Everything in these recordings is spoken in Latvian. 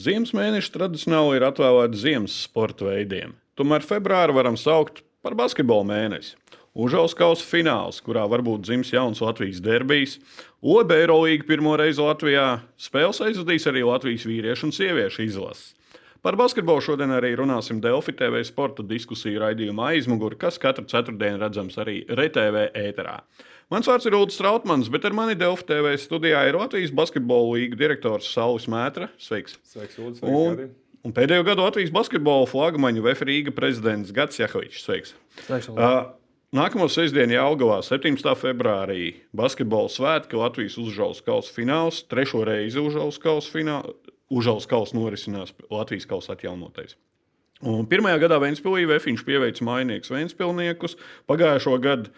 Ziemas mēneši tradicionāli ir atvēlēti ziemas sporta veidiem. Tomēr februāru varam saukt par basketbola mēnesi. Užaus kausa fināls, kurā varbūt dzims jauns Latvijas derbijs, OB Eirolīga pirmo reizi Latvijā, spēles aizvadīs arī Latvijas vīriešu un sieviešu izlases. Par basketbolu šodien arī runāsim Delfi TV sporta diskusiju raidījumā aizmugurē, kas katru ceturtdienu redzams arī RTV ēterā. Mans vārds ir Ulrichs Strautmans, bet ar mani Delfi TV studijā ir Latvijas basketbola līnijas direktors Saulis Mētra. Sveiks! Sveiks, Ulrichs! Un, un pēdējo gadu Latvijas basketbola flagmaņu VF Rīga prezidents Gats Jahovičs. Sveiks! Sveiks uh, Nākamā sestdiena Jālgavā, 17. februārī, basketbola svētki Latvijas uzžaus kausa fināls. Trešo reizi uzžaus kausa fināls. Užaus kausa norisinās Latvijas kausa atjaunotais. Un pirmajā gadā Vēnspilī Vēfiņš pieveica mainīgus Vēnspilniekus. Pagājušo gadu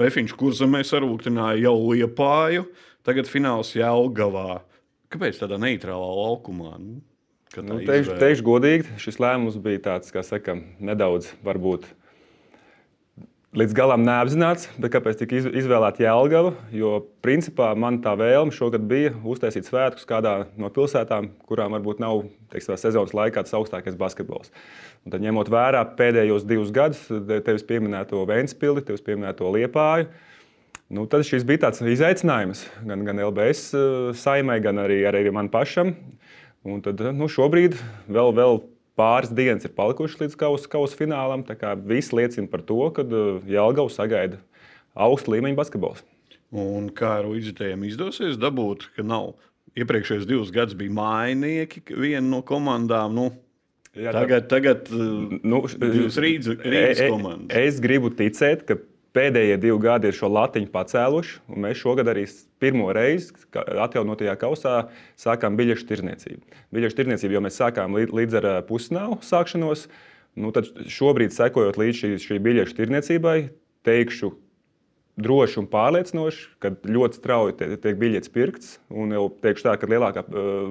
Vēfiņš kurzemē sarūktināja jau liepāju, tagad fināls Jālgavā. Kāpēc tādā neitrālā laukumā? Nu, nu, teikšu, teikšu godīgi, šis lēmums bija tāds, kā saka, nedaudz varbūt līdz galam neapzināts, bet kāpēc tika izvēlēta Jēlgava? Jo principā man tā vēlme šogad bija uztaisīt svētkus kādā no pilsētām, kurām varbūt nav teiksim, sezonas laikā tas augstākais basketbols. Un tad, ņemot vērā pēdējos divus gadus, tevis pieminēto Vēnspili, tevis pieminēto Liepāju. Nu, tad šis bija tāds izaicinājums gan, gan LBS uh, saimai, gan arī, arī man pašam. Un tad, nu, šobrīd vēl, vēl pāris dienas ir palikušas līdz kausa, kausa finālam. Viss liecina par to, ka uh, Jālgavs sagaida augstu līmeņa basketbols. Un kā Uģitējiem izdosies dabūt, ka nav iepriekšējos divus gadus bija mainieki viena no komandām. Nu, Jā, tagad, tā, tagad uh, nu, divas rītas e, e, komandas. Es gribu ticēt, ka Pēdējie divi gadi ir šo latiņu pacēluši, un mēs šogad arī pirmo reizi atjaunotajā kausā sākām biļešu tirniecību. Biļešu tirniecību jau mēs sākām līdz ar pusnāvu sākšanos. Nu, tad šobrīd, sekojot līdz šī, šī biļešu tirniecībai, teikšu droši un pārliecinoši, ka ļoti strauji tiek biļetes pirkts, un jau teikšu tā, ka lielākā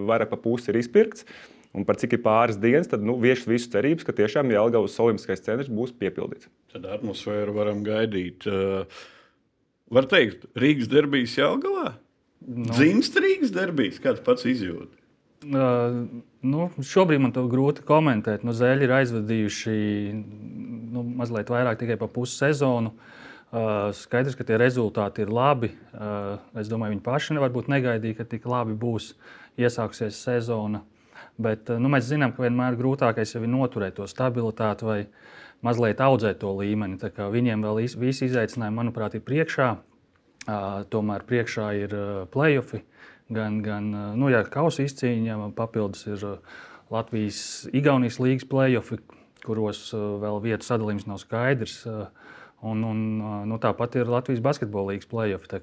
vairāk pa pusi ir izpirkts. Un par cik ir pāris dienas, tad nu, vieš visu cerības, ka tiešām Jālgavas Olimpiskais centrs būs piepildīts. Tad atmosfēru varam gaidīt. Var teikt, Rīgas derbijas Jālgavā? Nu. Dzimst Rīgas derbijas, kāds pats izjūt? Uh, nu, šobrīd man to grūti komentēt. Nu, Zēļi ir aizvadījuši nu, mazliet vairāk tikai pa pusi sezonu. Uh, skaidrs, ka tie rezultāti ir labi. Uh, es domāju, viņi paši varbūt negaidīja, ka tik labi būs iesāksies sezona. Uh, Bet nu, mēs zinām, ka vienmēr grūtākais ir noturēt to stabilitāti vai mazliet audzēt to līmeni. Viņiem vēl visi izaicinājumi, manuprāt, ir priekšā. Tomēr priekšā ir playoffs, gan, gan nu, jā, kausa izcīņa, papildus ir Latvijas-Igaunijas līnijas playoffs, kuros vēl vietu sadalījums nav skaidrs. Un, un, nu, tāpat ir Latvijas basketbola līnijas playoffs.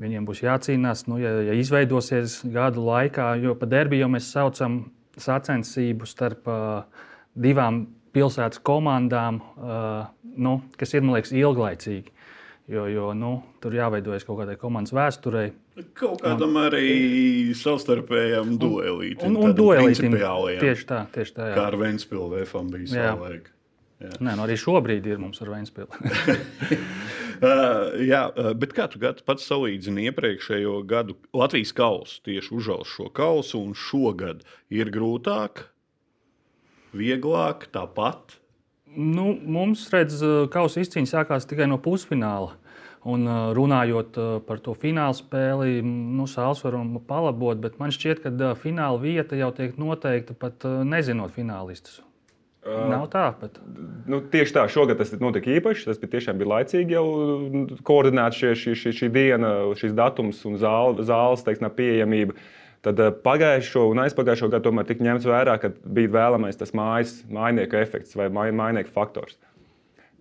Viņiem būs jācīnās, nu, ja, ja izveidosies gadu laikā, jo par derbiju mēs saucam sacensību starp uh, divām pilsētas komandām, uh, nu, kas ir liekas, ilglaicīgi. Jo, jo nu, tur jāveidojas kaut kādai komandas vēsturei. Kaut kādam un, arī savstarpējam duelītam. Un, un duelītam. Tieši tā, tieši tā. Jā. Kā ar Vēnspilsnu VFM bija savulaik. Nē, nu arī šobrīd ir mums ar Vēnspilsnu. Uh, jā, uh, bet kā tu pats salīdzini iepriekšējo gadu Latvijas kausu, tieši uzžaus šo kausu, un šogad ir grūtāk, vieglāk, tāpat? Nu, mums, redz, uh, kausa izcīņa sākās tikai no pusfināla. Un, runājot par to fināla spēli, nu, Sāls varam palabot, bet man šķiet, ka fināla vieta jau tiek noteikta pat nezinot finālistus. Nav tā, bet. Nu, tieši tā, šogad tas notika īpaši. Tas bija tiešām bija laicīgi jau koordinēts šie, šī, šī, šī diena, šis datums un zāle, zāles teiksim, pieejamība. Tad pagājušo un aizpagājušo gadu tomēr tika ņemts vērā, ka bija vēlamais tas mājas, mājnieku efekts vai mājnieku faktors.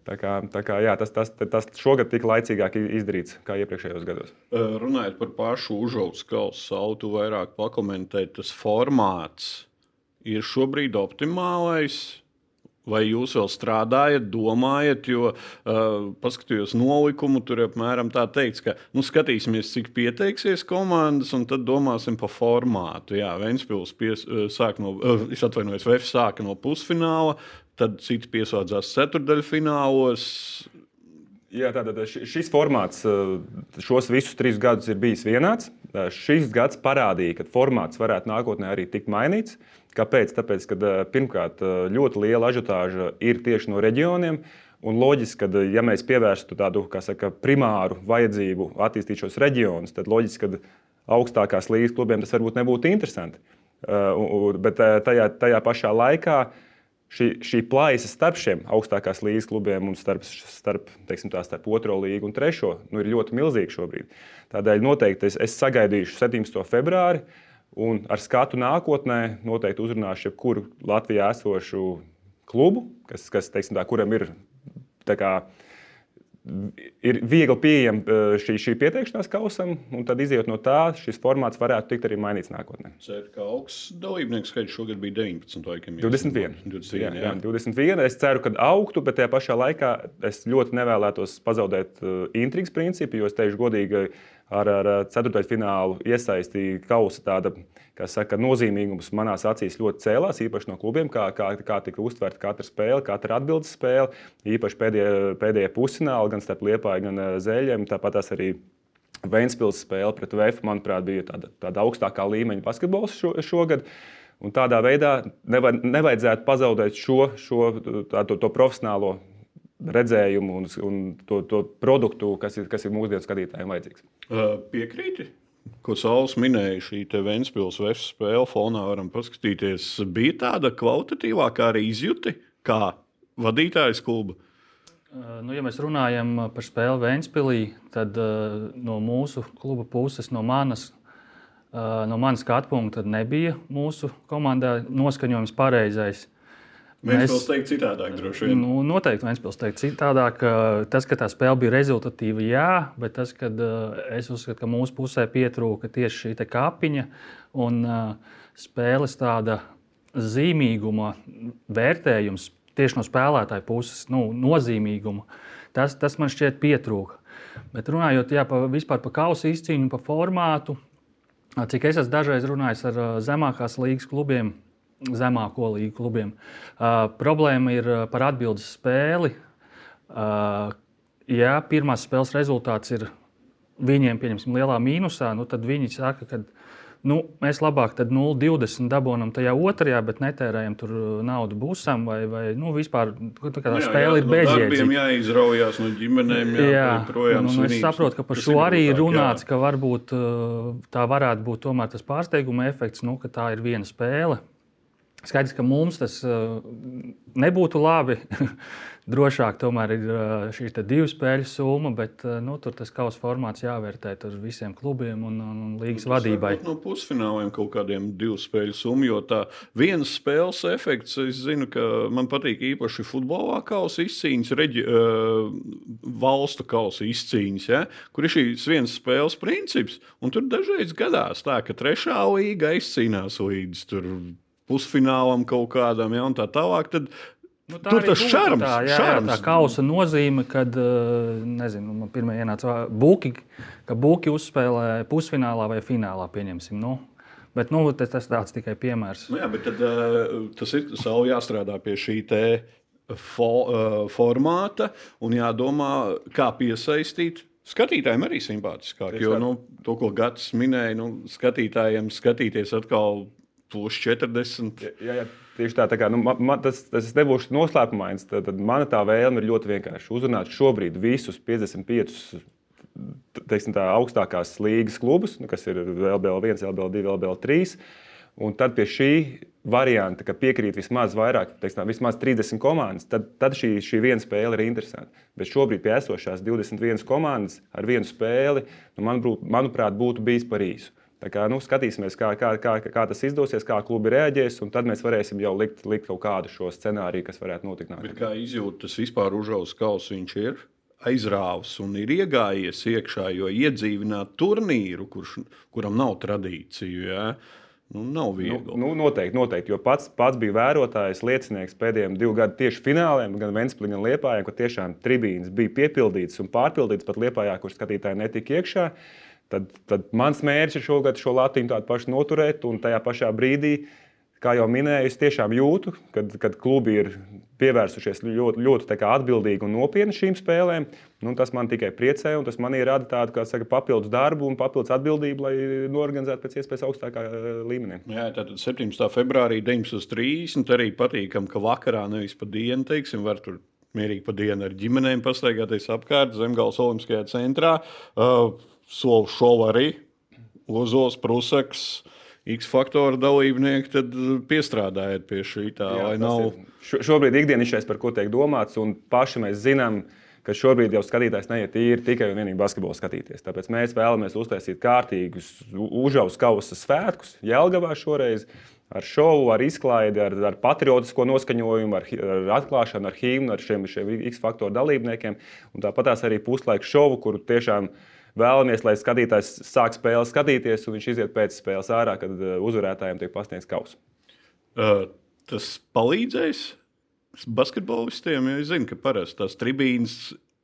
Tā kā, tā kā, jā, tas, tas, tas šogad tika laicīgāk izdarīts nekā iepriekšējos gados. Runājot par pašu uzaugu kausu, sautu vairāk pakomentēt, tas formāts ir šobrīd optimālais Vai jūs vēl strādājat, domājat, jo uh, paskatījos nolikumu, tur apmēram tā teikts, ka nu, skatīsimies, cik pieteiksies komandas, un tad domāsim par formātu. Jā, Vēnspils pies, uh, sāk no, uh, es atvainojos, VF sāka no pusfināla, tad citi piesaudzās ceturdaļfinālos. Jā, tātad šis formāts šos visus trīs gadus ir bijis vienāds. Šis gads parādīja, ka formāts varētu nākotnē arī tikt mainīts. Kāpēc? Tāpēc, ka pirmkārt ļoti liela ažiotāža ir tieši no reģioniem. Un loģiski, ka, ja mēs pievērstu tādu saka, primāru vajadzību attīstīt šos reģionus, tad loģiski, ka augstākās līnijas klubiem tas varbūt nebūtu interesanti. Uh, bet tajā, tajā pašā laikā šī, šī plaisa starp šiem augstākās līnijas klubiem un starp, starp, teiksim, tā, starp otro līgu un trešo nu, ir ļoti milzīga šobrīd. Tādēļ noteikti es, es sagaidīšu 17. februāri. Un ar skatu nākotnē noteikti uzrunāšu jebkuru Latvijā esošu klubu, kas, kas teiksim, tā, kuram ir kā, ir viegli pieejama eh, šī, šī pieteikšanās kausam, un tad izjūt no tā, šis formāts varētu tikt arī mainīts nākotnē. Ceru, ka augsts dalībnieku skaits šogad bija 19. Laikam, 21. 21, jā, jā. 21. Es ceru, ka augtu, bet tajā pašā laikā es ļoti nevēlētos pazaudēt uh, intrigas principu, jo es teikšu godīgi, ar, ar ceturdaļfinālu iesaistīja kausa tāda saka, nozīmīgums manās acīs ļoti cēlās, īpaši no klubiem, kā, kā, kā tika uztverta katra spēle, katra atbildes spēle, īpaši pēdējie, pēdējie pusfināli, gan starp Liepāju, gan Zēļiem. Tāpat arī Vēnspils spēle pret VF, manuprāt, bija tāda, tāda augstākā līmeņa basketbols šo, šogad. Un tādā veidā nevajadzētu pazaudēt šo, šo tā, to, to profesionālo redzējumu un, un to, to produktu, kas ir, kas ir mūsdienu skatītājiem vajadzīgs. Piekrīti. Ko Sauls minēja, šī Vēnspils VF spēle fonā varam paskatīties. Bija tāda kvalitatīvākā arī izjūta kā vadītājs kluba. Nu, ja mēs runājam par spēli Vēnspilī, tad no mūsu kluba puses, no manas, no manas skatu punkta, nebija mūsu komandā noskaņojums pareizais. Vēnspils teikt citādāk, droši vien. Nu, noteikti Vēnspils teikt citādāk. Tas, ka tā spēle bija rezultatīva, jā, bet tas, ka es uzskatu, ka mūsu pusē pietrūka tieši šī kapiņa un spēles tāda zīmīguma vērtējums tieši no spēlētāja puses, nu, nozīmīguma. Tas, tas man šķiet pietrūka. Bet runājot jā, pa, vispār par kausa izcīņu, par formātu, cik es esmu dažreiz runājis ar zemākās līgas klubiem, zemāko līgu klubiem. Uh, problēma ir par atbildes spēli. Uh, ja pirmās spēles rezultāts ir viņiem, pieņemsim, lielā mīnusā, nu, tad viņi saka, ka nu, mēs labāk 0,20 dabūjam tajā otrajā, bet netērējam tur naudu būsam, vai, vai nu, vispār tā kā tā spēle jā, ir bezjēdzīga. No jāizraujās no ģimenēm, jā, jā projām. Nu, nu, es saprotu, ka par šo arī runāts, jā. ka varbūt tā varētu būt tomēr tas pārsteiguma efekts, nu, ka tā ir viena spēle. Skaidrs, ka mums tas uh, nebūtu labi. Drošāk tomēr ir uh, šī divu spēļu summa, bet uh, nu, tur tas kausa formāts jāvērtē uz visiem klubiem un, un līgas nu, vadībai. No pusfināliem kaut kādiem divu spēļu summu, jo tā vienas spēles efekts, es zinu, ka man patīk īpaši futbolā kausa izcīņas, reģi, valstu kausa izcīņas, ja, kur ir šīs vienas spēles princips. Un tur dažreiz gadās tā, ka trešā līga izcīnās līdz tur pusfinālam kaut kādam, ja, un tā tālāk. Tad Nu, tā Tur tas šarms, tā, jā, šarms. Jā, tā kausa nozīme, kad eh, nezinu, man pirmā ienāca buki, ka buki uzspēlē pusfinālā vai finālā. Pieņemsim, nu. Bet nu, tas, tas tāds tikai piemērs. Nu, jā, bet tad, uh, tas ir savu jāstrādā pie šī te fo, uh, formāta un jādomā, kā piesaistīt. Skatītājiem arī simpātiskāk, jo nu, to, ko Gatis minēja, nu, skatītājiem skatīties atkal plus 40. Jā, jā, tieši tā, tā kā, nu, man, tas, tas nebūs noslēpumains. Tad, tad mana tā vēlme ir ļoti vienkārša. Uzrunāt šobrīd visus 55 teiksim, tā, augstākās līgas klubus, nu, kas ir LBL1, LBL2, LBL3. Un tad pie šī varianta, ka piekrīt vismaz vairāk, teiksim, vismaz 30 komandas, tad, tad šī, šī viena spēle ir interesanta. Bet šobrīd pie esošās 21 komandas ar vienu spēli, nu, man, manuprāt, būtu bijis par īsu. Kā, nu, skatīsimies, kā, kā, kā, kā tas izdosies, kā klubi reaģēs, un tad mēs varēsim jau likt, likt kaut kādu šo scenāriju, kas varētu notikt nākamā. Kā izjūtas vispār uzaugs kauss viņš ir? Aizrāvis un ir iegājies iekšā, jo iedzīvināt turnīru, kurš, kuram nav tradīciju, ja? nu, nav viegli. Nu, nu, noteikti, noteikti, jo pats, pats bija vērotājs, liecinieks pēdējiem divu gadu tieši fināliem, gan Vēnspilsnē, gan Liepājā, kur tiešām tribīnes bija piepildītas un pārpildītas pat Liepājā, kur skatītāji netika iekšā. Tad, tad mans mērķis ir šogad šo latiņu tādu pašu noturēt, un tajā pašā brīdī kā jau minēju, es tiešām jūtu, kad, kad klubi ir pievērsušies ļoti, ļoti atbildīgi un nopietni šīm spēlēm. Nu, tas man tikai priecē, un tas man rada tādu saka, papildus darbu un papildus atbildību, lai norganizētu pēc iespējas augstākā eh, līmenī. Jā, tātad 17. februārī 19.30 arī patīkam, ka vakarā nevis pa dienu, teiksim, var tur mierīgi pa dienu ar ģimenēm pastaigāties apkārt Zemgājas Olimpiskajā centrā. Uh, Solu šovu arī Ozols, Prusaks. X faktoru dalībnieki, tad piestrādājiet pie šī tā, Jā, lai nav. Ir, šobrīd ikdienišķais, par ko tiek domāts, un paši mēs zinām, ka šobrīd jau skatītājs neiet tīri tikai un vienīgi basketbolu skatīties. Tāpēc mēs vēlamies uztaisīt kārtīgus, užaus kausa svētkus Jēlgavā šoreiz. Ar šovu, ar izklaidi, ar, ar patriotisko noskaņojumu, ar, ar atklāšanu, ar himnu, ar šiem, šiem X faktoru dalībniekiem. Un tāpat arī puslaiku šovu, kur tiešām ir vēlamies, lai skatītājs sāk spēli skatīties, un viņš iziet pēc spēles ārā, kad uh, uzvarētājiem tiek pasniegts kausa. Uh, tas palīdzēs basketbolistiem, jo es zinu, ka parasti tās tribīnas.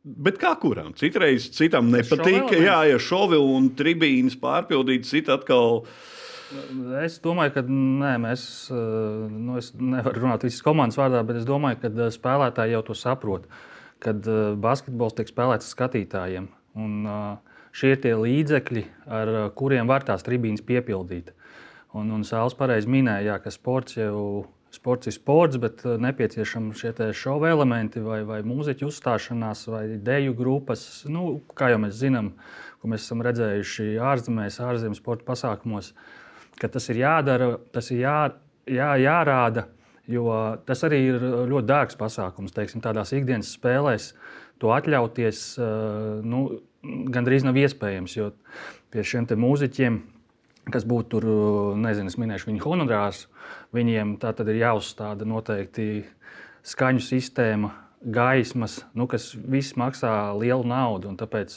Bet kā kuram? Citreiz citam nepatīk, ja, ja šovi un tribīnas pārpildītas, cita atkal. Es domāju, ka nē, mēs, nu, es nevaru runāt visas komandas vārdā, bet es domāju, ka spēlētāji jau to saprot. Kad basketbols tiek spēlēts skatītājiem. Un, uh, šie ir tie līdzekļi, ar kuriem var tās tribīnes piepildīt. Un, un Sāls pareizi minēja, jā, ka sports jau sports ir sports, bet nepieciešami šie šovu elementi, vai, vai mūziķu uzstāšanās, vai deju grupas. Nu, kā jau mēs zinām, ko mēs esam redzējuši ārzemēs, ārzemēs sporta pasākumos, ka tas ir jādara, tas ir jā, jā, jārāda. Jo tas arī ir ļoti dārgs pasākums. Teiksim, tādās ikdienas spēlēs to atļauties. Nu, gandrīz nav iespējams. Jo pie šiem mūziķiem, kas būtu tur, nezinu, es minēšu viņu honorārs, viņiem tā tad ir jāuzstāda noteikti skaņu sistēma. Gaismas, nu, kas viss maksā lielu naudu. Tāpēc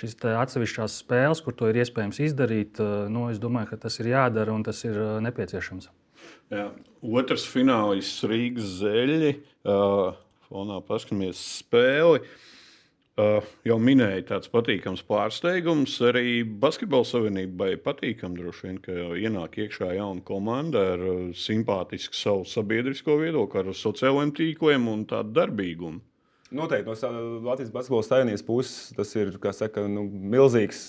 šīs atsevišķās spēles, kur to ir iespējams izdarīt, nu, es domāju, ka tas ir jādara un tas ir nepieciešams. Jā. Otrs finālists Rīgas zeļi. Uh, fonā paskatāmies spēli. Uh, Uh, jau minēju, tāds patīkams pārsteigums. Arī Basketbalu savienībai patīkami droši vien, ka ienāk iekšā jauna komanda ar uh, simpātisku savu sabiedrisko viedokli, ar sociālajiem tīkliem un tādu darbīgumu. Noteikti no Latvijas Basketbalu savienības puses tas ir saka, nu, milzīgs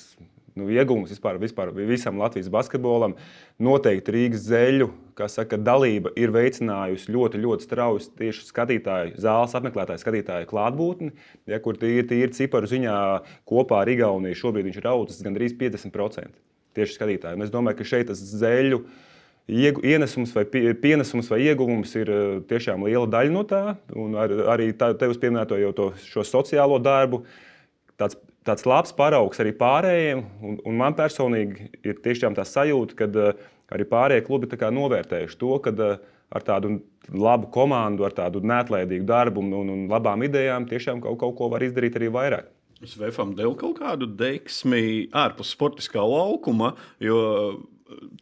nu, iegūms vispār, vispār visam Latvijas basketbolam. Noteikti Rīgas zeļu saka, dalība ir veicinājusi ļoti, ļoti strauju tieši skatītāju, zāles apmeklētāju skatītāju klātbūtni, ja, kur tīri, tīri ciparu ziņā kopā ar Igauniju šobrīd viņš ir audzis gandrīz 50% tieši skatītāju. Un es domāju, ka šeit tas zeļu. Ienesums vai pienesums vai ieguvums ir eh, tiešām liela daļa no tā. Un ar, arī tā, tevis pieminēto jau to sociālo darbu, tāds tāds labs paraugs arī pārējiem. Un, un man personīgi ir tiešām tā sajūta, ka uh, arī pārējie klubi novērtējuši to, ka uh, ar tādu labu komandu, ar tādu neatlaidīgu darbu un, un, un labām idejām tiešām kaut, kaut ko var izdarīt arī vairāk. Es Vēfam devu kaut kādu deksmi ārpus sportiskā laukuma, jo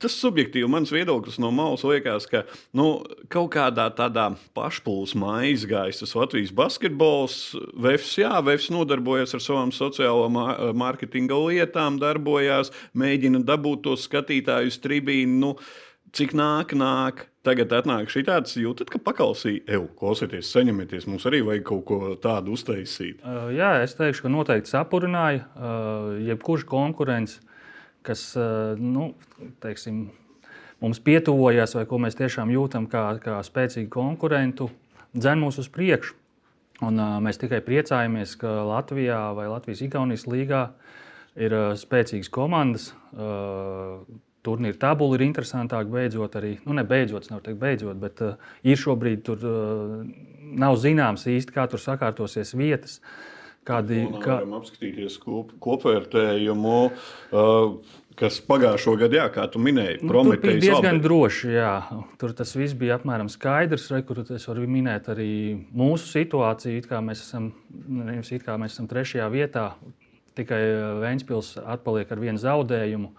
tas subjektīvi mans viedoklis no malas liekas, ka nu, kaut kādā tādā pašplūsmā aizgājis tas Latvijas basketbols. Vēfs, jā, Vēfs nodarbojas ar savām sociālo mārketinga lietām, darbojās, mēģina dabūt tos skatītājus tribīnu. Nu, cik nāk, nāk. Tagad atnāk šī tāds, jūtat, ka paklausīja, evo, klausieties, saņemieties, mums arī vajag kaut ko tādu uztaisīt. Uh, jā, es teikšu, ka noteikti sapurināja uh, jebkurš konkurence kas eh, nu, teiksim, mums pietuvojas, vai ko mēs tiešām jūtam kā, kā spēcīgu konkurentu, dzen mūs uz priekšu. Un, uh, mēs tikai priecājamies, ka Latvijā vai Latvijas-Igaunijas līgā ir uh, spēcīgas komandas. Turnīra tabula ir interesantāka, beidzot, arī, nu, ne beidzot, nevar teikt, beidzot, bet uh, ir šobrīd tur uh, nav zināms īsti, kā tur sakārtosies vietas. Uh, Kādi ir kā... apskatīties kop, kopvērtējumu, uh, kas pagājušo gadu, jā, kā tu minēji, nu, Prometējs bija diezgan labi. droši. Jā. Tur tas viss bija apmēram skaidrs. Re, kur es varu minēt arī mūsu situāciju, kā mēs esam, nevis it kā mēs esam trešajā vietā, tikai Vēnspils atpaliek ar vienu zaudējumu,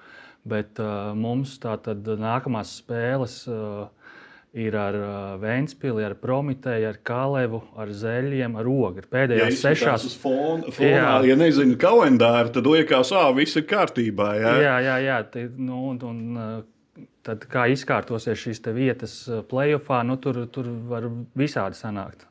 bet uh, mums tā tad nākamās spēles. Uh, ir ar uh, Vēnspili, ar Prometēju, ar Kalevu, ar Zeļiem, ar Ogu. Pēdējās ja sešās fonā, fonā, ja nezinu kalendāru, tad liekas, ka viss ir kārtībā. Jā, jā, jā. jā te, nu, un, un, tad kā izkārtosies šīs vietas playoffā, nu, tur, tur var visādi sanākt.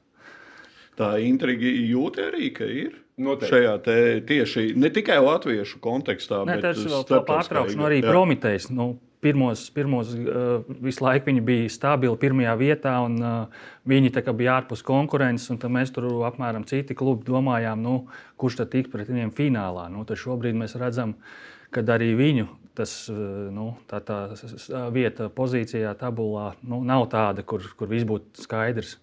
Tā intriga jūta arī, ka ir. Noteikti. Šajā te, tieši ne tikai latviešu kontekstā, Ne, bet starptautiskā pārtraukšana līgā. arī Jā. Prometējs. Nu, pirmos, pirmos uh, visu laiku viņi bija stabili pirmajā vietā, un uh, viņi bija ārpus konkurences. tad Mēs tur apmēram citi klubi domājām, nu, kurš tad tiks pret viņiem finālā. Nu, šobrīd mēs redzam, ka arī viņu tas, uh, nu, tā, tā vieta pozīcijā, tabulā nu, nav tāda, kur, kur viss būtu skaidrs.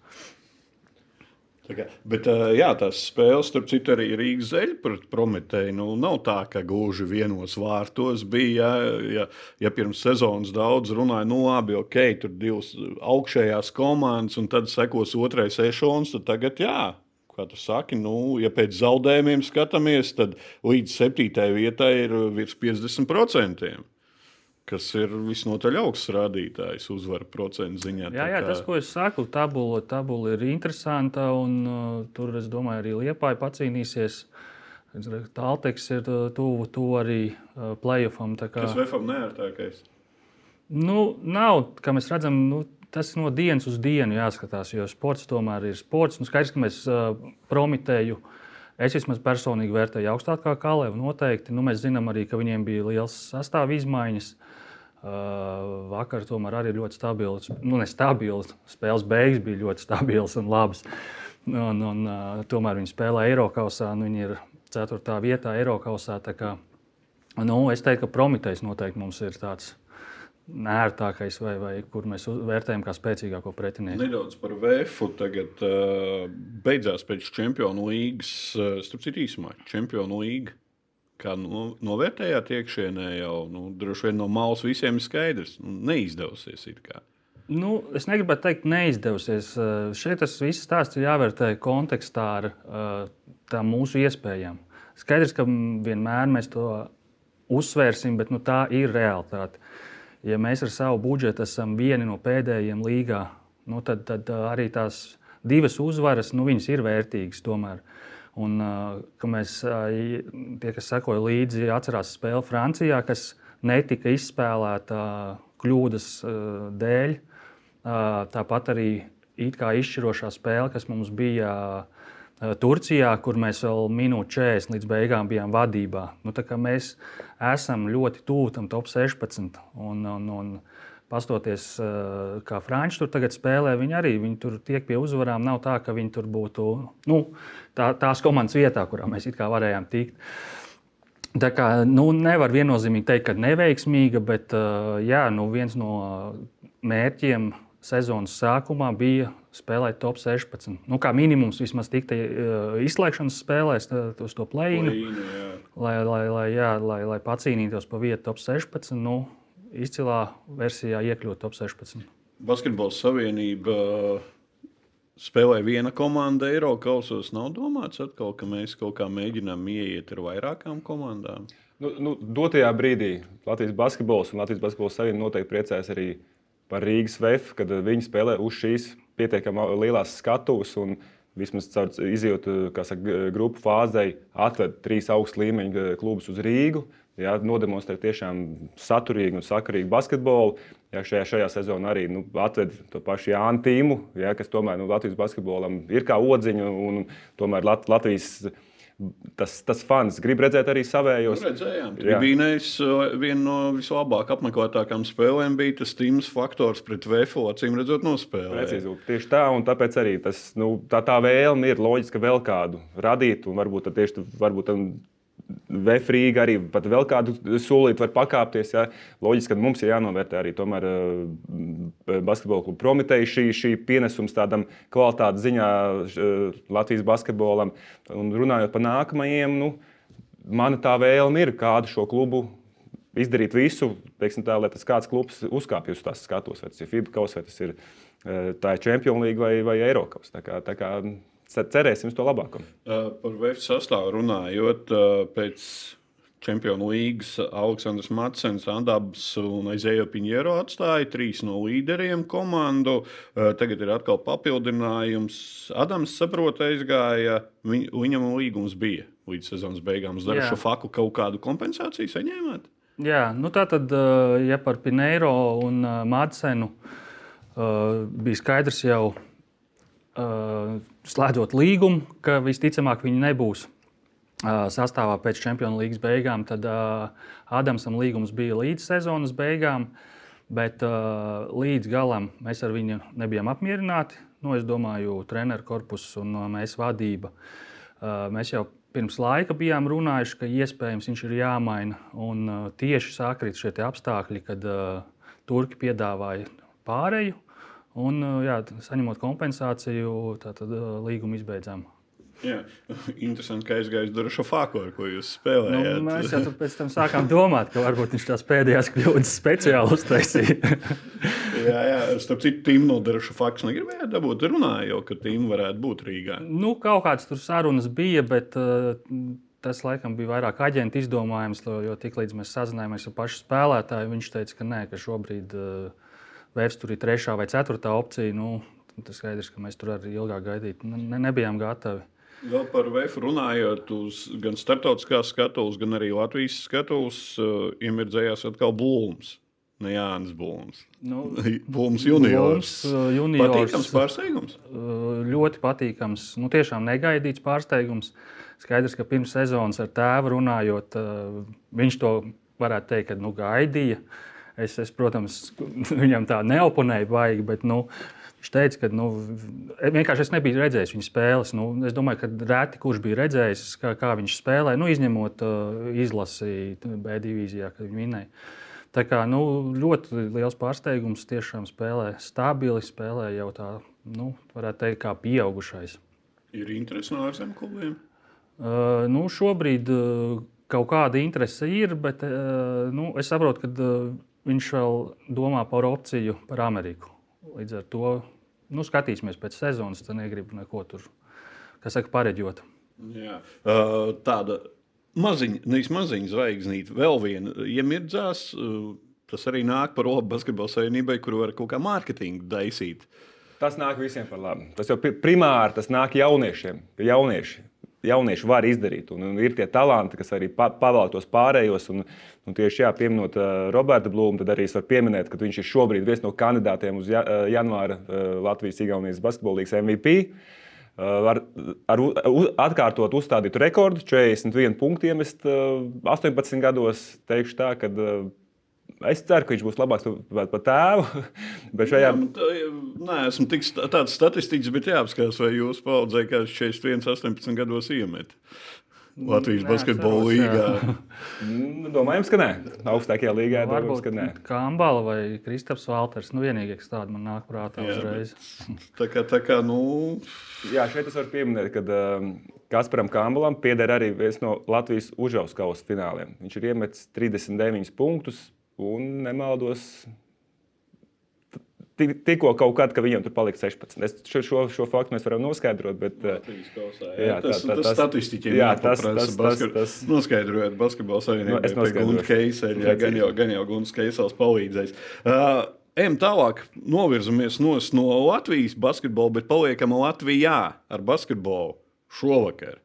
Kā- Bet jā, tās spēles, starp citu, arī Rīgas zeļa pret Prometēju. Nu, nav tā, ka gluži vienos vārtos bija. Ja, ja, ja pirms sezonas daudz runāja, nu labi, ok, tur divas augšējās komandas, un tad sekos otrais ešons, tad tagad jā. Kā tu saki, nu, ja pēc zaudējumiem skatāmies, tad līdz septītajai vietai ir virs 50%. Kas ir visnotaļ augsts rādītājs uzvaru procentu ziņā. Jā, jā kā- tas, ko es saku, tabula, tabula ir interesanta. Un, uh, tur, es domāju, arī Liepāja pacīnīsies. Tālteks ir uh, tuvu tu arī uh, playoffam. kā- Kas VFM neērtākais? Nu, nav, kā mēs redzam, nu, tas no dienas uz dienu jāskatās, jo sports tomēr ir sports. Nu, skaidrs, ka mēs uh, promitēju. Es vismaz personīgi vērtēju augstāk kā Kalēvu. Noteikti. Nu, mēs zinām arī, ka viņiem bija liels sastāvā izmaiņas. Uh, vakar tomēr arī ļoti stabils. Nu, ne stabils. Spēles beigas bija ļoti stabilas un labas. Un, un, uh, tomēr viņi spēlē Eiropausā. Nu, viņi ir 4. vietā Eiropausā. Nu, es teiktu, ka Prometējs noteikti mums ir tāds nērtākais, vai, vai kur mēs vērtējam kā spēcīgāko pretinieku. Nedaudz par VF. Tagad uh, beidzās pēc Čempionu līgas, uh, starp citu, īsumā Čempionu līga. Kā no, novērtējāt iekšienē jau nu, droši vien no malas visiem ir skaidrs. Nu, neizdevusies. Nu, es negribētu teikt, neizdevusies. Eh, Šeit tas viss stāsts ir jāvērtē kontekstā ar eh, tām mūsu iespējām. Skaidrs, ka vienmēr mēs to uzsvērsim, bet nu, tā ir realitāte. Ja mēs ar savu budžetu esam vieni no pēdējiem līgā, nu, tad, tad eh, arī tās divas uzvaras nu, ir vērtīgas tomēr. Un, ka mēs, tie, kas sekoja līdzi, atcerās spēli Francijā, kas netika izspēlēta kļūdas dēļ. Tāpat arī izšķirošā spēle, kas mums bija Turcijā, kur mēs vēl minūti 40 līdz beigām bijām vadībā. Nu, mēs esam ļoti tuvu tam top 16. Un, un, un, Pastoties, uh, kā Franči tur tagad spēlē, viņi arī viņi tur tiek pie uzvarām. Nav tā, ka viņi tur būtu nu, tā, tās komandas vietā, kurā mēs it kā varējām tikt. Tā kā nu, nevar viennozīmīgi teikt, ka neveiksmīga, bet uh, jā, nu, viens no mērķiem sezonas sākumā bija spēlēt top 16. Nu, kā minimums vismaz tikt uh, izslēgšanas spēlēs, uz to plēnu, lai, lai, lai, jā, lai, lai pacīnītos par vietu top 16. Nu, izcilā versijā iekļūt top 16. Basketbola savienība spēlē viena komanda Eiropas kausos. Nav domāts, atkal, ka mēs kaut kā mēģinām ieiet ar vairākām komandām. Nu, nu, dotajā brīdī Latvijas basketbols un Latvijas basketbola savienība noteikti priecājas arī par Rīgas VF, kad viņi spēlē uz šīs pietiekami lielās skatuves. un Vismaz caur izjūt, kā saka, grupu fāzei, atved trīs augstu līmeņu eh, klubus uz Rīgu. Jā, nodemonstrē tiešām saturīgu un sakarīgu basketbolu. Jā, šajā, šajā sezonā arī nu, atved to pašu Jānu Tīmu, jā, kas tomēr nu, Latvijas basketbolam ir kā odziņa. Un, tomēr Lat Latvijas tas, tas fans grib redzēt arī savējos. Nu, redzējām, Jā. tribīnēs uh, viena no vislabāk apmeklētākām spēlēm bija tas Tims faktors pret VFO, acīm redzot, nospēlēt. Precīzi, tieši tā, un tāpēc arī tas, nu, tā, tā vēlme ir loģiski vēl kādu radīt, un varbūt tieši varbūt tam Vēfrīga arī pat vēl kādu solīti var pakāpties. Ja. Loģiski, ka mums ir jānovērtē arī tomēr eh, basketbola kluba prometēja šī, šī pienesums tādam kvalitātes ziņā eh, Latvijas basketbolam. Un runājot par nākamajiem, nu, mana tā vēlme ir kādu šo klubu izdarīt visu, teiksim, tā, lai tas kāds klubs uzkāpj uz tās skatos, vai tas ir FIBA kaus, vai tas ir eh, tā ir Champions League vai, vai Eiropas. Cerēsim uz to labāko. Uh, Par VF sastāvu runājot, uh, pēc Čempionu līgas Aleksandrs Matsens, Andabs un Aizējo Piņero atstāja trīs no līderiem komandu. Uh, Tagad ir atkal papildinājums. Adams saprot, aizgāja. Viņ, viņam līgums bija līdz sezonas beigām. Uz Jā. darbu faku kaut kādu kompensāciju saņēmāt? Jā, nu tā tad, ja par Pineiro un Madsenu bija skaidrs jau slēdzot līgumu, ka visticamāk viņi nebūs sastāvā pēc Champions League beigām, tad Ādamsam līgums bija līdz sezonas beigām. Bet līdz galam mēs ar viņu nebijām apmierināti. Nu, es domāju, treneru korpuss un mēs vadība. Mēs jau pirms laika bijām runājuši, ka iespējams viņš ir jāmaina. Un tieši sākrīt šie apstākļi, kad Turki piedāvāja pārēju. Un, jā, saņemot kompensāciju, tad uh, līgumu izbeidzām. Jā, interesanti, ka aizgājis Dārsa ar ko jūs spēlējāt. Nu, mēs jau pēc tam sākām domāt, ka varbūt viņš tās pēdējās kļūdas speciāli uztaisīja. jā, jā, starp citu, Tīm no Dārsa Fākas negribēja dabūt. Runāja jau, ka Tīm varētu būt Rīgā. Nu, kaut kādas tur sarunas bija, bet uh, tas laikam bija vairāk aģenta izdomājums, jo tiklīdz mēs sazinājāmies ar pašu spēlētāju, viņš teica, ka nē, ka šobrīd uh, vairs tur ir trešā vai ceturtā opcija. Nu, tas skaidrs, ka mēs tur arī ilgāk gaidīt. Ne, nebijām gatavi. Vēl par VF runājot, uz gan starptautiskās skatuves, gan arī Latvijas skatuves, uh, iemirdzējās atkal Blūms. Ne Jānis Blūms. Nu, Blūms juniors. Blūms, juniors. Patīkams pārsteigums. Ļoti patīkams. Nu, tiešām negaidīts pārsteigums. Skaidrs, ka pirms sezonas ar tēvu runājot, viņš to varētu teikt, ka nu, gaidīja. Es, es, protams, viņam tā neoponēju baigi, bet nu, Viņš teica, ka nu, vienkārši es nebiju redzējis viņa spēles. Nu, es domāju, ka reti kurš bija redzējis, kā, kā viņš spēlē, nu, izņemot uh, izlasi B divīzijā, kad viņi minēja. Tā kā nu, ļoti liels pārsteigums. Tiešām spēlē stabili, spēlē jau tā, nu, varētu teikt, kā pieaugušais. Ir interesi no ārzemju klubiem? Uh, nu, šobrīd uh, kaut kāda interese ir, bet uh, nu, es saprotu, ka uh, viņš vēl domā par opciju par Ameriku. Līdz ar to nu, skatīsimies pēc sezonas. Tad negribu neko tur, kas saka, pareģot. Jā. Uh, tāda maziņa, nevis maziņa zvaigznīte, vēl viena iemirdzās. Uh, tas arī nāk par labu basketbola savienībai, kur var kaut kā mārketingu daisīt. Tas nāk visiem par labu. Tas jau primāri tas nāk jauniešiem. Jaunieši jaunieši var izdarīt. Un, un ir tie talanti, kas arī pa, pavēl tos pārējos. Un, un tieši jā, pieminot uh, Roberta Blūmu, tad arī es varu pieminēt, ka viņš ir šobrīd viens no kandidātiem uz ja, uh, janvāra uh, Latvijas-Igaunijas basketbolīgas MVP. Uh, ar, ar atkārtot uzstādītu rekordu, 41 punktu iemest uh, 18 gados. Teikšu tā, ka Es ceru, ka viņš būs labāks par tēvu. Bet šajā... Nē, esmu tik tāds statistikas, bet jāapskatās, vai jūs paudzē, kā 41, 18 gados iemet. Latvijas basketbola līgā. Nu, domājams, ka nē. Augstākajā līgā nu, varbūt ka nē. Kambala vai Kristaps Valters. Nu, vienīgais tāds man nāk prātā jā, uzreiz. tā kā, tā kā, nu... Jā, šeit es varu pieminēt, ka um, Kasparam Kambalam pieder arī viens no Latvijas užauskausa fināliem. Viņš ir iemetis 39 punktus, un nemaldos. Tikko kaut kad, ka viņam tur palika 16. Es šo, šo, šo faktu mēs varam noskaidrot. Bet, kausā, jā, jā, tas ir statistiķiem. Jā, tas ir tas, tas. Noskaidrojot basketbola savienību. Nu, es noskaidroju. Keisel, jā, gan jau, gan jau Guns Keisels palīdzēs. Uh, Ejam tālāk, novirzamies no Latvijas basketbola, bet paliekam Latvijā ar basketbolu šovakar.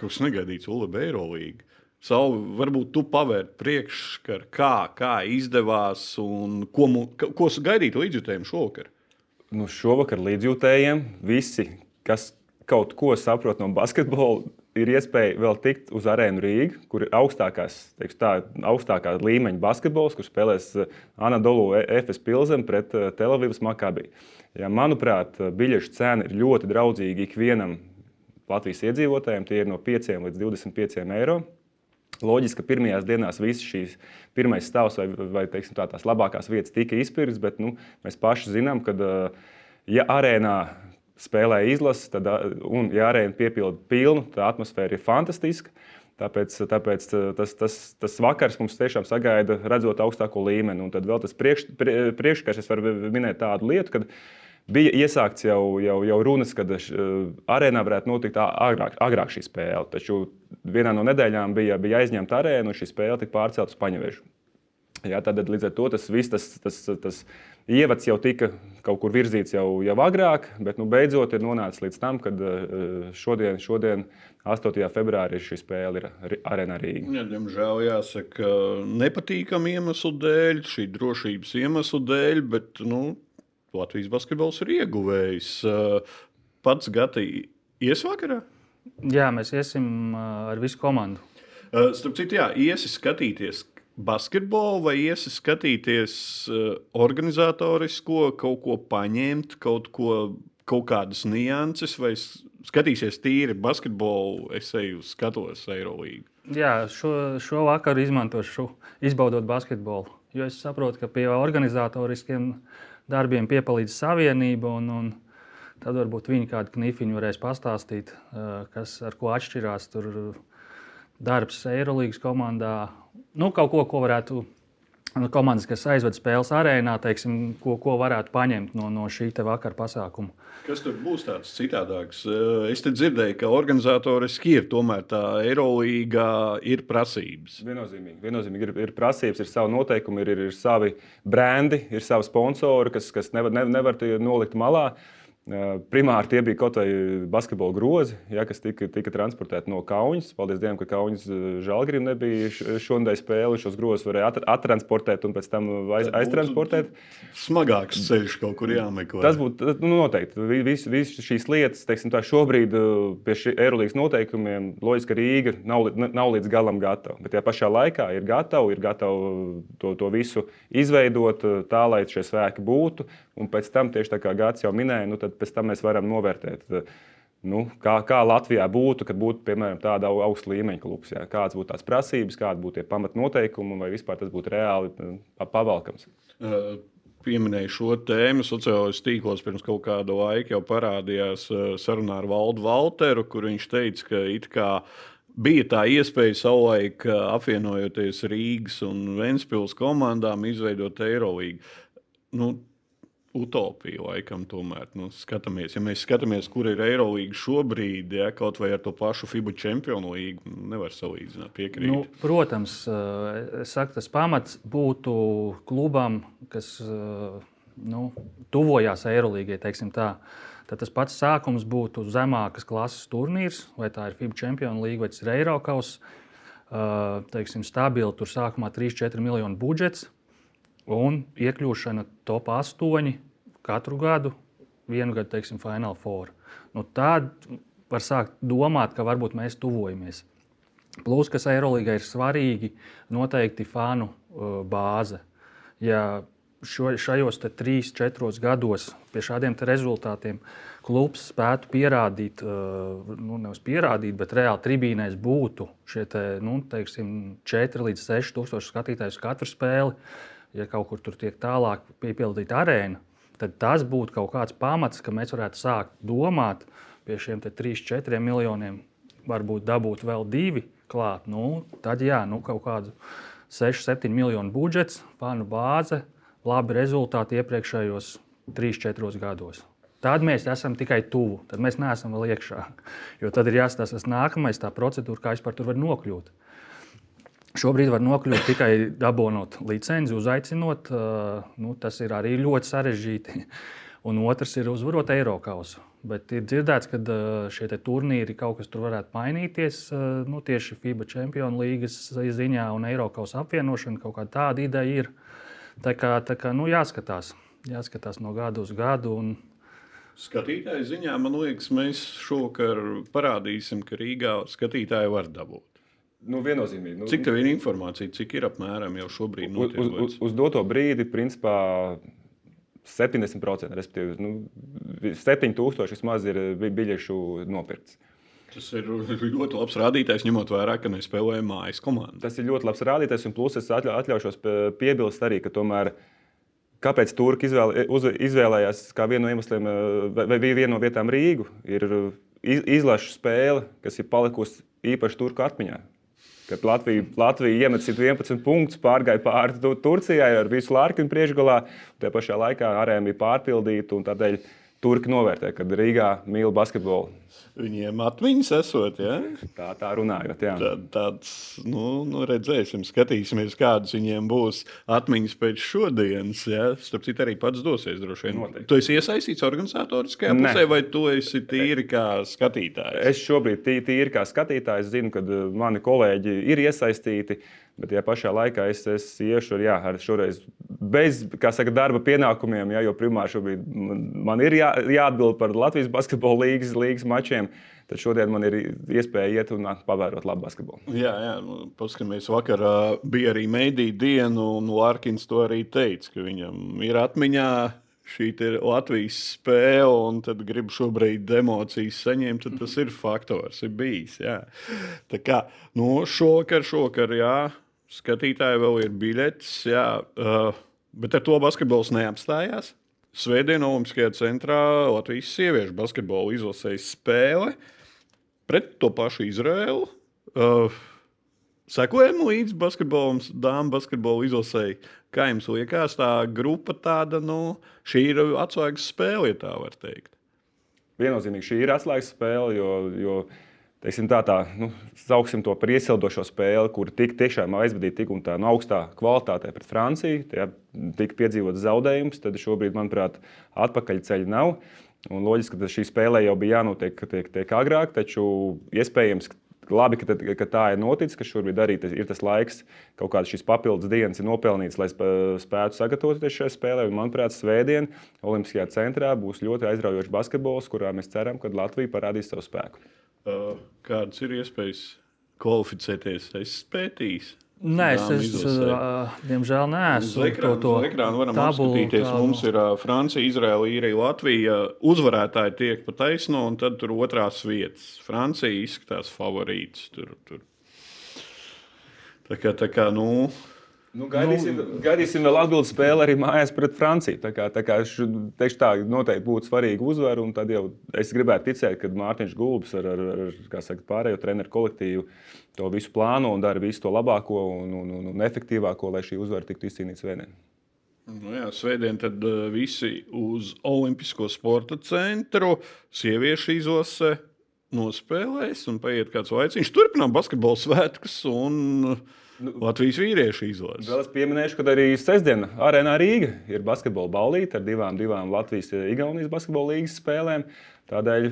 Kaut kas negaidīts Ulu Beirolīga. Savu, varbūt tu pavērti priekšskaru, kā, kā izdevās un ko, ko gaidīt līdzjutējiem šovakar? Nu, šovakar līdzjutējiem visi, kas kaut ko saprot no basketbola, ir iespēja vēl tikt uz arēnu Rīgā, kur ir augstākās, teiks, tā, augstākā līmeņa basketbols, kur spēlēs eh, Anadolu FS Pilsēm pret eh, Telavivas Makabī. Ja, manuprāt, biļešu cena ir ļoti draudzīga ikvienam Latvijas iedzīvotājiem. Tie ir no 5 līdz 25 eiro. Loģiski, ka pirmajās dienās visas šīs pirmais stāvs vai, vai teiksim, tā, tās labākās vietas tika izpirktas, bet nu, mēs paši zinām, ka, ja arēnā spēlē izlases, tad, un ja arēna piepilda pilnu, tā atmosfēra ir fantastiska. Tāpēc, tāpēc tas, tas, tas vakars mums tiešām sagaida, redzot augstāko līmeni. Un tad vēl tas priekš, priekškars, es varu minēt tādu lietu, kad bija iesākts jau, jau, jau runas, ka uh, arēnā varētu notikt agrāk, agrāk šī spēle. Taču vienā no nedēļām bija, bija aizņemta arēna, un šī spēle tika pārcelta uz Paņevežu. Jā, tad līdz ar to tas viss tas, tas, tas ievads jau tika kaut kur virzīts jau, jau agrāk, bet nu, beidzot ir nonācis līdz tam, kad šodien, šodien 8. februārī šī spēle ir Arēnā Rīgā. Ja, diemžēl jāsaka, nepatīkam iemeslu dēļ, šī drošības iemeslu dēļ, bet nu, Latvijas basketbols ir ieguvējis. Pats Gati ies vakarā? Jā, mēs iesim ar visu komandu. Starp citu, jā, iesi skatīties basketbolu vai iesi skatīties organizatorisko, kaut ko paņemt, kaut, ko, kaut kādas nianses, vai skatīsies tīri basketbolu, es eju skatos Eirolīgu. Jā, šo, šo vakaru izmantošu, izbaudot basketbolu. Jo es saprotu, ka pie organizatoriskiem darbiem piepalīdz savienība. Un, un tad varbūt viņi kādu knifiņu varēs pastāstīt, kas ar ko atšķirās. Tur darbs Eirolandes komandā. Nu, kaut ko, ko varētu komandas, kas aizved spēles arēnā, teiksim, ko, ko varētu paņemt no, no šī vakara pasākuma. Kas tur būs tāds citādāks? Es te dzirdēju, ka organizatoriski ir tomēr tā Eirolanda ir prasības. Viennozīmīgi, viennozīmīgi ir, ir prasības, ir savi noteikumi, ir, ir, ir savi brendi, ir savi sponsori, kas, kas nevar, nevar nolikt malā. Uh, Primāri tie bija kaut vai basketbola grozi, ja, kas tika, tika transportēti no Kaunas. Paldies Dievam, ka Kaunas žēlgrīm nebija šodien spēle. Šos grozus varēja attransportēt un pēc tam aiz, aiztransportēt. Smagāks ceļš kaut kur jāmeklē. Tas būtu nu, noteikti. Visas vis šīs lietas, teiksim, tā šobrīd pie šī Eirolandes noteikumiem, loģiski, Rīga nav, nav līdz galam gatava. Bet tajā pašā laikā ir gatava, ir gatava to, to visu izveidot tā, lai šie svēki būtu. Un pēc tam, tieši tā kā Gārts jau minēja, nu, tad pēc tam mēs varam novērtēt. Nu, kā, kā Latvijā būtu, kad būtu piemēram tāda augsta līmeņa klubs? Jā. Kādas būtu tās prasības, kādi būtu tie pamatnoteikumi, vai vispār tas būtu reāli pavalkams? Uh, pieminēju šo tēmu. Sociālajos tīklos pirms kaut kāda laika jau parādījās sarunā ar Valdu Valteru, kur viņš teica, ka it kā bija tā iespēja savulaik apvienojoties Rīgas un Ventspils komandām izveidot Eirolīgu. Nu, utopija, laikam, tomēr. Nu, skatāmies. Ja mēs skatāmies, kur ir Eirolandes šobrīd, ja kaut vai ar to pašu FIBA čempionu līgu, nu, nevar salīdzināt. Piekrīt. Nu, protams, eh, saku, tas pamats būtu klubam, kas eh, nu, tuvojās Eirolangai. Tad tas pats sākums būtu zemākas klases turnīrs, vai tā ir FIBA čempionu līga vai tas ir. Uh, teiksim, stabili tur sākumā 3-4 miljonu budžets un iekļūšana top 8 katru gadu, vienu gadu, teiksim, Final Four. Nu, tad var sākt domāt, ka varbūt mēs tuvojamies. Plus, kas Eirolandā ir svarīgi, noteikti fanu uh, bāze. Ja šo, šajos trīs, četros gados pie šādiem rezultātiem klubs spētu pierādīt, uh, nu, nevis pierādīt, bet reāli tribīnēs būtu šie te, nu, teiksim, 4 līdz 6 tūkstoši skatītāju katru spēli, ja kaut kur tur tiek tālāk piepildīta arēna, tad tas būtu kaut kāds pamats, ka mēs varētu sākt domāt pie šiem 3-4 miljoniem, varbūt dabūt vēl divi klāt. Nu, tad jā, nu, kaut kādu 6-7 miljonu budžets, fanu bāze, labi rezultāti iepriekšējos 3-4 gados. Tad mēs esam tikai tuvu, tad mēs neesam vēl iekšā. Jo tad ir jāstāsta nākamais, tā procedūra, kā vispār tur var nokļūt. Šobrīd var nokļūt tikai dabūjot licenci, uzaicinot. Nu, tas ir arī ļoti sarežģīti. Un otrs ir uzvarot Eiropas. Bet ir dzirdēts, ka šie turnīri kaut kas tur varētu mainīties. Nu, tieši FIBA Champions League ziņā un Eiropas apvienošana kaut kāda tāda ideja ir. Tā kā, tā kā nu, jāskatās, jāskatās no gada uz gadu. Un, Skatītāju ziņā man liekas, mēs šovakar parādīsim, ka Rīgā skatītāji var dabūt. Nu, viennozīmīgi. Nu, cik tev ir informācija, cik ir apmēram jau šobrīd uz, uz, uz, uz doto brīdi, principā 70%, respektīvi, nu, 7000 vismaz ir biļešu nopirkts. Tas ir ļoti labs rādītājs, ņemot vērā, ka mēs spēlējam mājas komandu. Tas ir ļoti labs rādītājs, un plus es atļau, atļaušos piebilst arī, ka tomēr. Kāpēc Turki izvēl, uz, izvēlējās kā vienu no iemesliem, vai, vai vienu no vietām Rīgu? Ir izlaša spēle, kas ir palikusi īpaši Turku atmiņā kad Latvija, Latvija iemet 111 punktus, pārgāja pāri Turcijai ar visu Lārkinu priekšgalā. Tajā pašā laikā arēna bija pārpildīta un tādēļ turki novērtē, kad Rīgā mīl basketbolu. Viņiem atmiņas esot, ja? Tā, tā runājot, jā. Tā, tāds, nu, nu, redzēsim, skatīsimies, kādas viņiem būs atmiņas pēc šodienas. Ja? Starp citu, arī pats dosies droši vien. Noteikti. Tu esi iesaistīts organizatoriskajā Nē. pusē, vai tu esi tīri kā skatītājs? Es šobrīd tī- tīri kā skatītājs zinu, ka uh, mani kolēģi ir iesaistīti. Bet tajā pašā laikā es, es iešu ar, jā, ar šoreiz bez saka, darba pienākumiem, jā, jo primāri šobrīd man, man ir jā, jāatbild par Latvijas basketbola līgas, līgas mačiem. Tad šodien man ir iespēja iet un pavērot labu basketbolu. Jā, jā nu, paskatāmies, vakarā bija arī mediju diena, un Lārkins to arī teica, ka viņam ir atmiņā šī te Latvijas spēle, un tad grib šobrīd emocijas saņemt, tad tas ir faktors, ir bijis. Jā. Tā kā nu, šovakar, šovakar, jā, skatītāji vēl ir biļetes, jā, uh, bet ar to basketbols neapstājās. Svētdien Olimpiskajā centrā Latvijas sieviešu basketbola izlasēja spēle pret to pašu Izraēlu. Uh, Sekojam līdzi basketbolam, dāmas basketbola izlasēji. Kā jums liekas, tā grupa tāda, nu, šī ir atslēgas spēle, ja tā var teikt. Viennozīmīgi šī ir atslēgas spēle, jo, jo teiksim, tā, tā nu, sauksim to par iesildošo spēli, kur tik tiešām aizvadīta tik un tā no augstā kvalitātē pret Franciju. Tajā tika piedzīvots zaudējums, tad šobrīd, manuprāt, atpakaļceļa nav. Un loģiski, ka šī spēlē jau bija jānotiek tiek, tiek agrāk, taču iespējams, labi, ka, tad- ka tā ir noticis, ka šobrīd arī tas, ir tas laiks, kaut kādas šīs papildus dienas ir nopelnīts, lai spē- spētu sagatavoties šai spēlē. Un, manuprāt, Svētdien Olimpiskajā centrā būs ļoti aizraujošs basketbols, kurā mēs ceram, ka Latvija parādīs savu spēku. Uh, kādas ir iespējas kvalificēties? Es pētīju. Nē, es, es uh, diemžēl neesmu ekrāna, to, uz ekrāna varam tabulu apskatīties. tādu- Mums ir uh, Francija, Izraela, Īrija, Latvija. Uzvarētāji tiek pa taisno, un tad tur otrās vietas. Francija izskatās favorīts. Tur, tur. Tā kā, tā kā nu, Nu, gaidīsim, nu, gaidīsim vēl atbildīgu spēli arī mājās pret Franciju. Tā kā, tā kā š, teikšu tā, noteikti būtu svarīga uzvara. un Tad jau es gribētu ticēt, ka Mārtiņš Gulbis ar, ar, ar kā saka, pārējo treneru kolektīvu to visu plāno un dara visu to labāko un, un, un, un efektīvāko, lai šī uzvara tiktu izcīnīta svētdien. Nu jā, svētdien tad uh, visi uz Olimpisko sporta centru, sieviešu izlase nospēlēs un paiet kāds laiciņš. Turpinām basketbola svētkus un nu, Latvijas vīriešu izlasi. Vēl es pieminēšu, ka arī sestdiena arēnā Rīga ir basketbola ballīte ar divām, divām Latvijas-Igaunijas basketbola līnijas spēlēm. Tādēļ,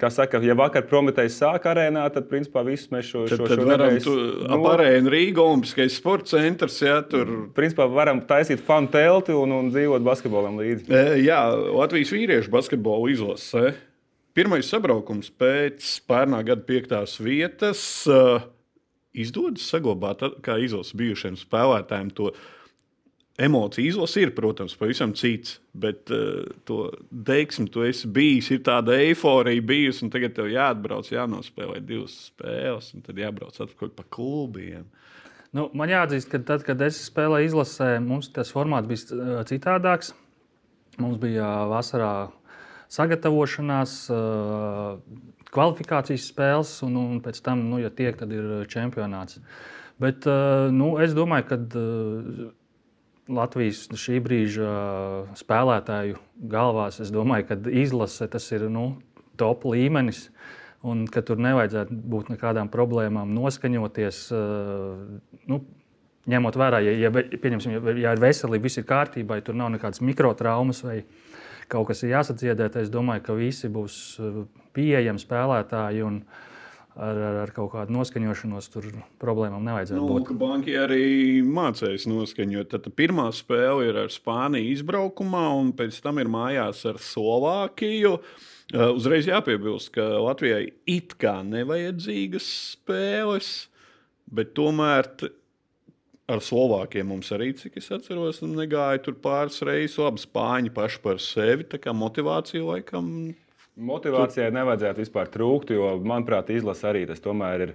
kā saka, ja vakar Prometējs sāka arēnā, tad principā visus mēs šo, Tad, šo, tad varam nedēļas- tu, nu, ap arēnu Rīga Olimpiskais sporta centrs. Jā, tur Principā varam taisīt fanu telti un, un dzīvot basketbolam līdzi. E, Jā, Latvijas vīriešu basketbola izlase. Pirmais sabraukums pēc pērnā gada piektās vietas. e, Izdodas saglabāt, kā izlases bijušiem spēlētājiem, to emociju. Izlase ir, protams, pavisam cits, bet uh, to deiksim, tu esi bijis, ir tāda eiforija bijusi, un tagad tev jāatbrauc, jānospēlē divas spēles, un tad jābrauc atpakaļ pa klubiem. Nu, man jāatzīst, ka tad, kad es spēlēju izlasē, mums tas formāts bija uh, citādāks. Mums bija uh, vasarā sagatavošanās, kvalifikācijas spēles, un, un pēc tam, nu, ja tiek, tad ir uh, čempionāts. Bet uh, nu, es domāju, ka uh, Latvijas šī brīža spēlētāju galvās, es domāju, ka izlase tas ir nu, top līmenis. Un ka tur nevajadzētu būt nekādām problēmām, noskaņoties. Nu, ņemot vērā, ja, ja, ja, ir veselība, viss ir kārtībā, ja tur nav nekādas mikrotraumas vai kaut kas ir jāsadziedē, tad es domāju, ka visi būs uh, pieejami spēlētāji. Un, Ar, ar, ar kaut kādu noskaņošanos tur problēmām nevajadzētu Nu, būt. banki arī mācīs noskaņot. Tad pirmā spēle ir ar Spāniju izbraukumā, un pēc tam ir mājās ar Slovākiju. Uh, Uzreiz jāpiebilst, ka Latvijai it kā nevajadzīgas spēles, bet tomēr ar Slovākiem mums arī, cik es atceros, negāja tur pāris reizes. Labi, Spāņi paši par sevi, tā kā motivācija laikam. Motivācijai nevajadzētu vispār trūkt, jo, manuprāt, izlase arī tas tomēr ir.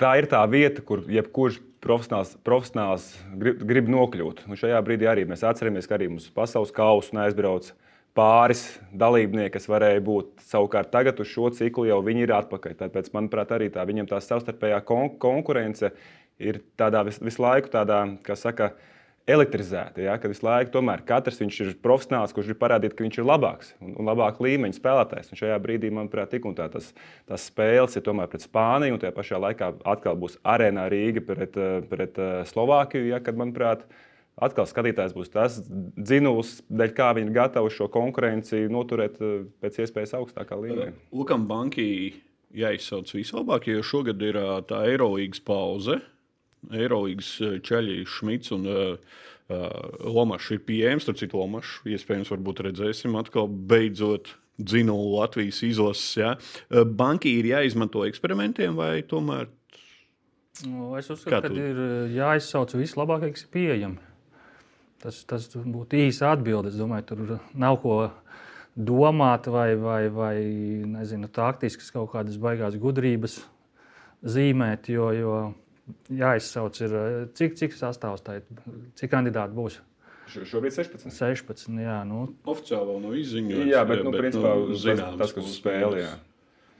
Tā ir tā vieta, kur jebkurš profesionāls, profesionāls grib, grib nokļūt. Un šajā brīdī arī mēs atceramies, ka arī mums pasaules kausa neaizbrauc pāris dalībnieki, kas varēja būt. Savukārt tagad uz šo ciklu jau viņi ir atpakaļ. Tāpēc, manuprāt, arī tā viņam tā savstarpējā kon konkurence ir tādā vis, visu laiku tādā, kā saka, elektrizēta. Ja? Kad visu laiku tomēr katrs ir profesionāls, kurš ir parādījis, ka viņš ir labāks un, un labāk līmeņa spēlētājs. Un šajā brīdī, manuprāt, tik un tā tas, tas spēles ir tomēr pret Spāniju, un tajā pašā laikā atkal būs arēnā Rīga pret, pret Slovākiju. Ja? Kad, manuprāt, atkal skatītājs būs tas dzinulis, dēļ kā viņi ir gatavi šo konkurenci noturēt pēc iespējas augstākā līmenī. Lukam Banki jāizsauc vislabāk, jo šogad ir tā Eirolandes pauze. Eirolandes ķeļi Šmits un uh, Lomašs ir pieejams. Tur citu Lomašu iespējams redzēsim atkal beidzot dzinu Latvijas izlases. Ja? Banki ir jāizmanto eksperimentiem vai tomēr? Nu, es uzskatu, ka ir jāizsauc vislabākais, kas ir pieejams. Tas, tas būtu īsa atbilde. Es domāju, tur nav ko domāt vai, vai, vai nezinu, taktiskas kaut kādas baigās gudrības zīmēt, jo, jo jāizsauc, ir, cik, cik sastāvs tā ir, cik kandidāti būs. Šobrīd 16. 16 jā, nu. Oficiāli vēl nav izziņots. Jā, bet, nu, principā, nu, zināms, tas, tas, kas uz spēli.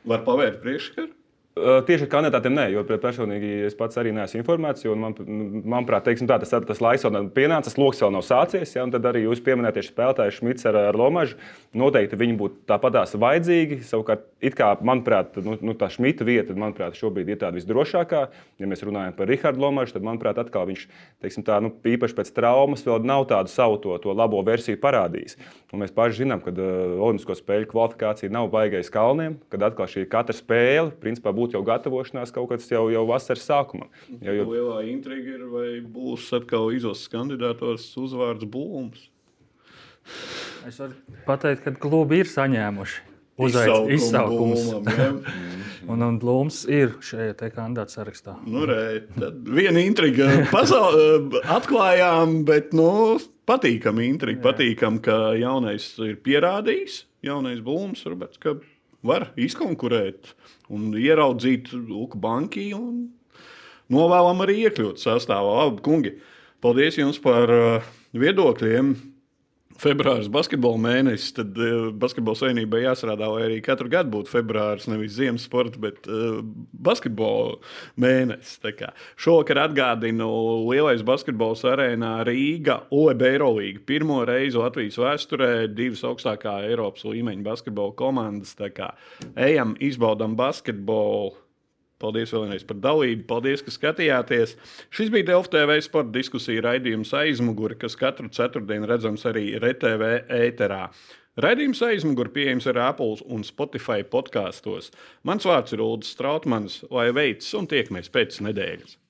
Var pavērt priekšskaru? Tieši kandidātiem nē, jo personīgi es pats arī neesmu informēts. Man, manuprāt, tā, tas, tas laiks vēl nav pienācis, lokus vēl nav sācies. Ja, tad arī jūs pieminētie spēlētāji Šmits ar, ar Lomažu. Noteikti viņi būtu tāpatās vajadzīgi. Savukārt, kā, manuprāt, nu, nu, tā Šmita vieta manuprāt, šobrīd ir tāda visdrošākā. Ja mēs runājam par Rihardu Lomažu, tad, manuprāt, atkal viņš teiksim, tā, nu, īpaši pēc traumas vēl nav tādu savu to, to labo versiju parādījis. Un mēs paši zinām, ka uh, Olimpisko spēļu kvalifikācija nav baigais kalniem, kad atkal šī katra spēle principā būtu būtu jau gatavošanās kaut kas jau, jau vasaras sākumā. Ja, jo... Lielā intriga ir, vai būs atkal izlases kandidātos uzvārds Blūms. Es varu pateikt, ka klubi ir saņēmuši izsaukums. un, un Blūms ir šajā kandidātu sarakstā. Nu, re, viena intriga pasaul... atklājām, bet nu, patīkami intriga. Patīkami, ka jaunais ir pierādījis, jaunais Blūms, Roberts, ka var izkonkurēt un ieraudzīt Luku banki. Novēlam arī iekļūt sastāvā. Labi, kungi, paldies jums par uh, viedokļiem. Februāris basketbola mēnesis, tad uh, basketbola savienībai jāstrādā, lai arī katru gadu būtu februāris, nevis ziemas sporta, bet uh, basketbola mēnesis. Šovakar atgādinu lielais basketbols arēnā Rīga, OEB Eirolīga. Pirmo reizi Latvijas vēsturē divas augstākā Eiropas līmeņa basketbola komandas. Ejam, izbaudam basketbolu Paldies vēlreiz par dalību. Paldies, ka skatījāties. Šis bija Delfa TV sporta diskusija raidījums aizmuguri, kas katru ceturtdienu redzams arī RTV ēterā. Raidījums aizmuguri pieejams arī Apple un Spotify podkāstos. Mans vārds ir Ulrichs Strautmans, lai veicas un tiekamies pēc nedēļas.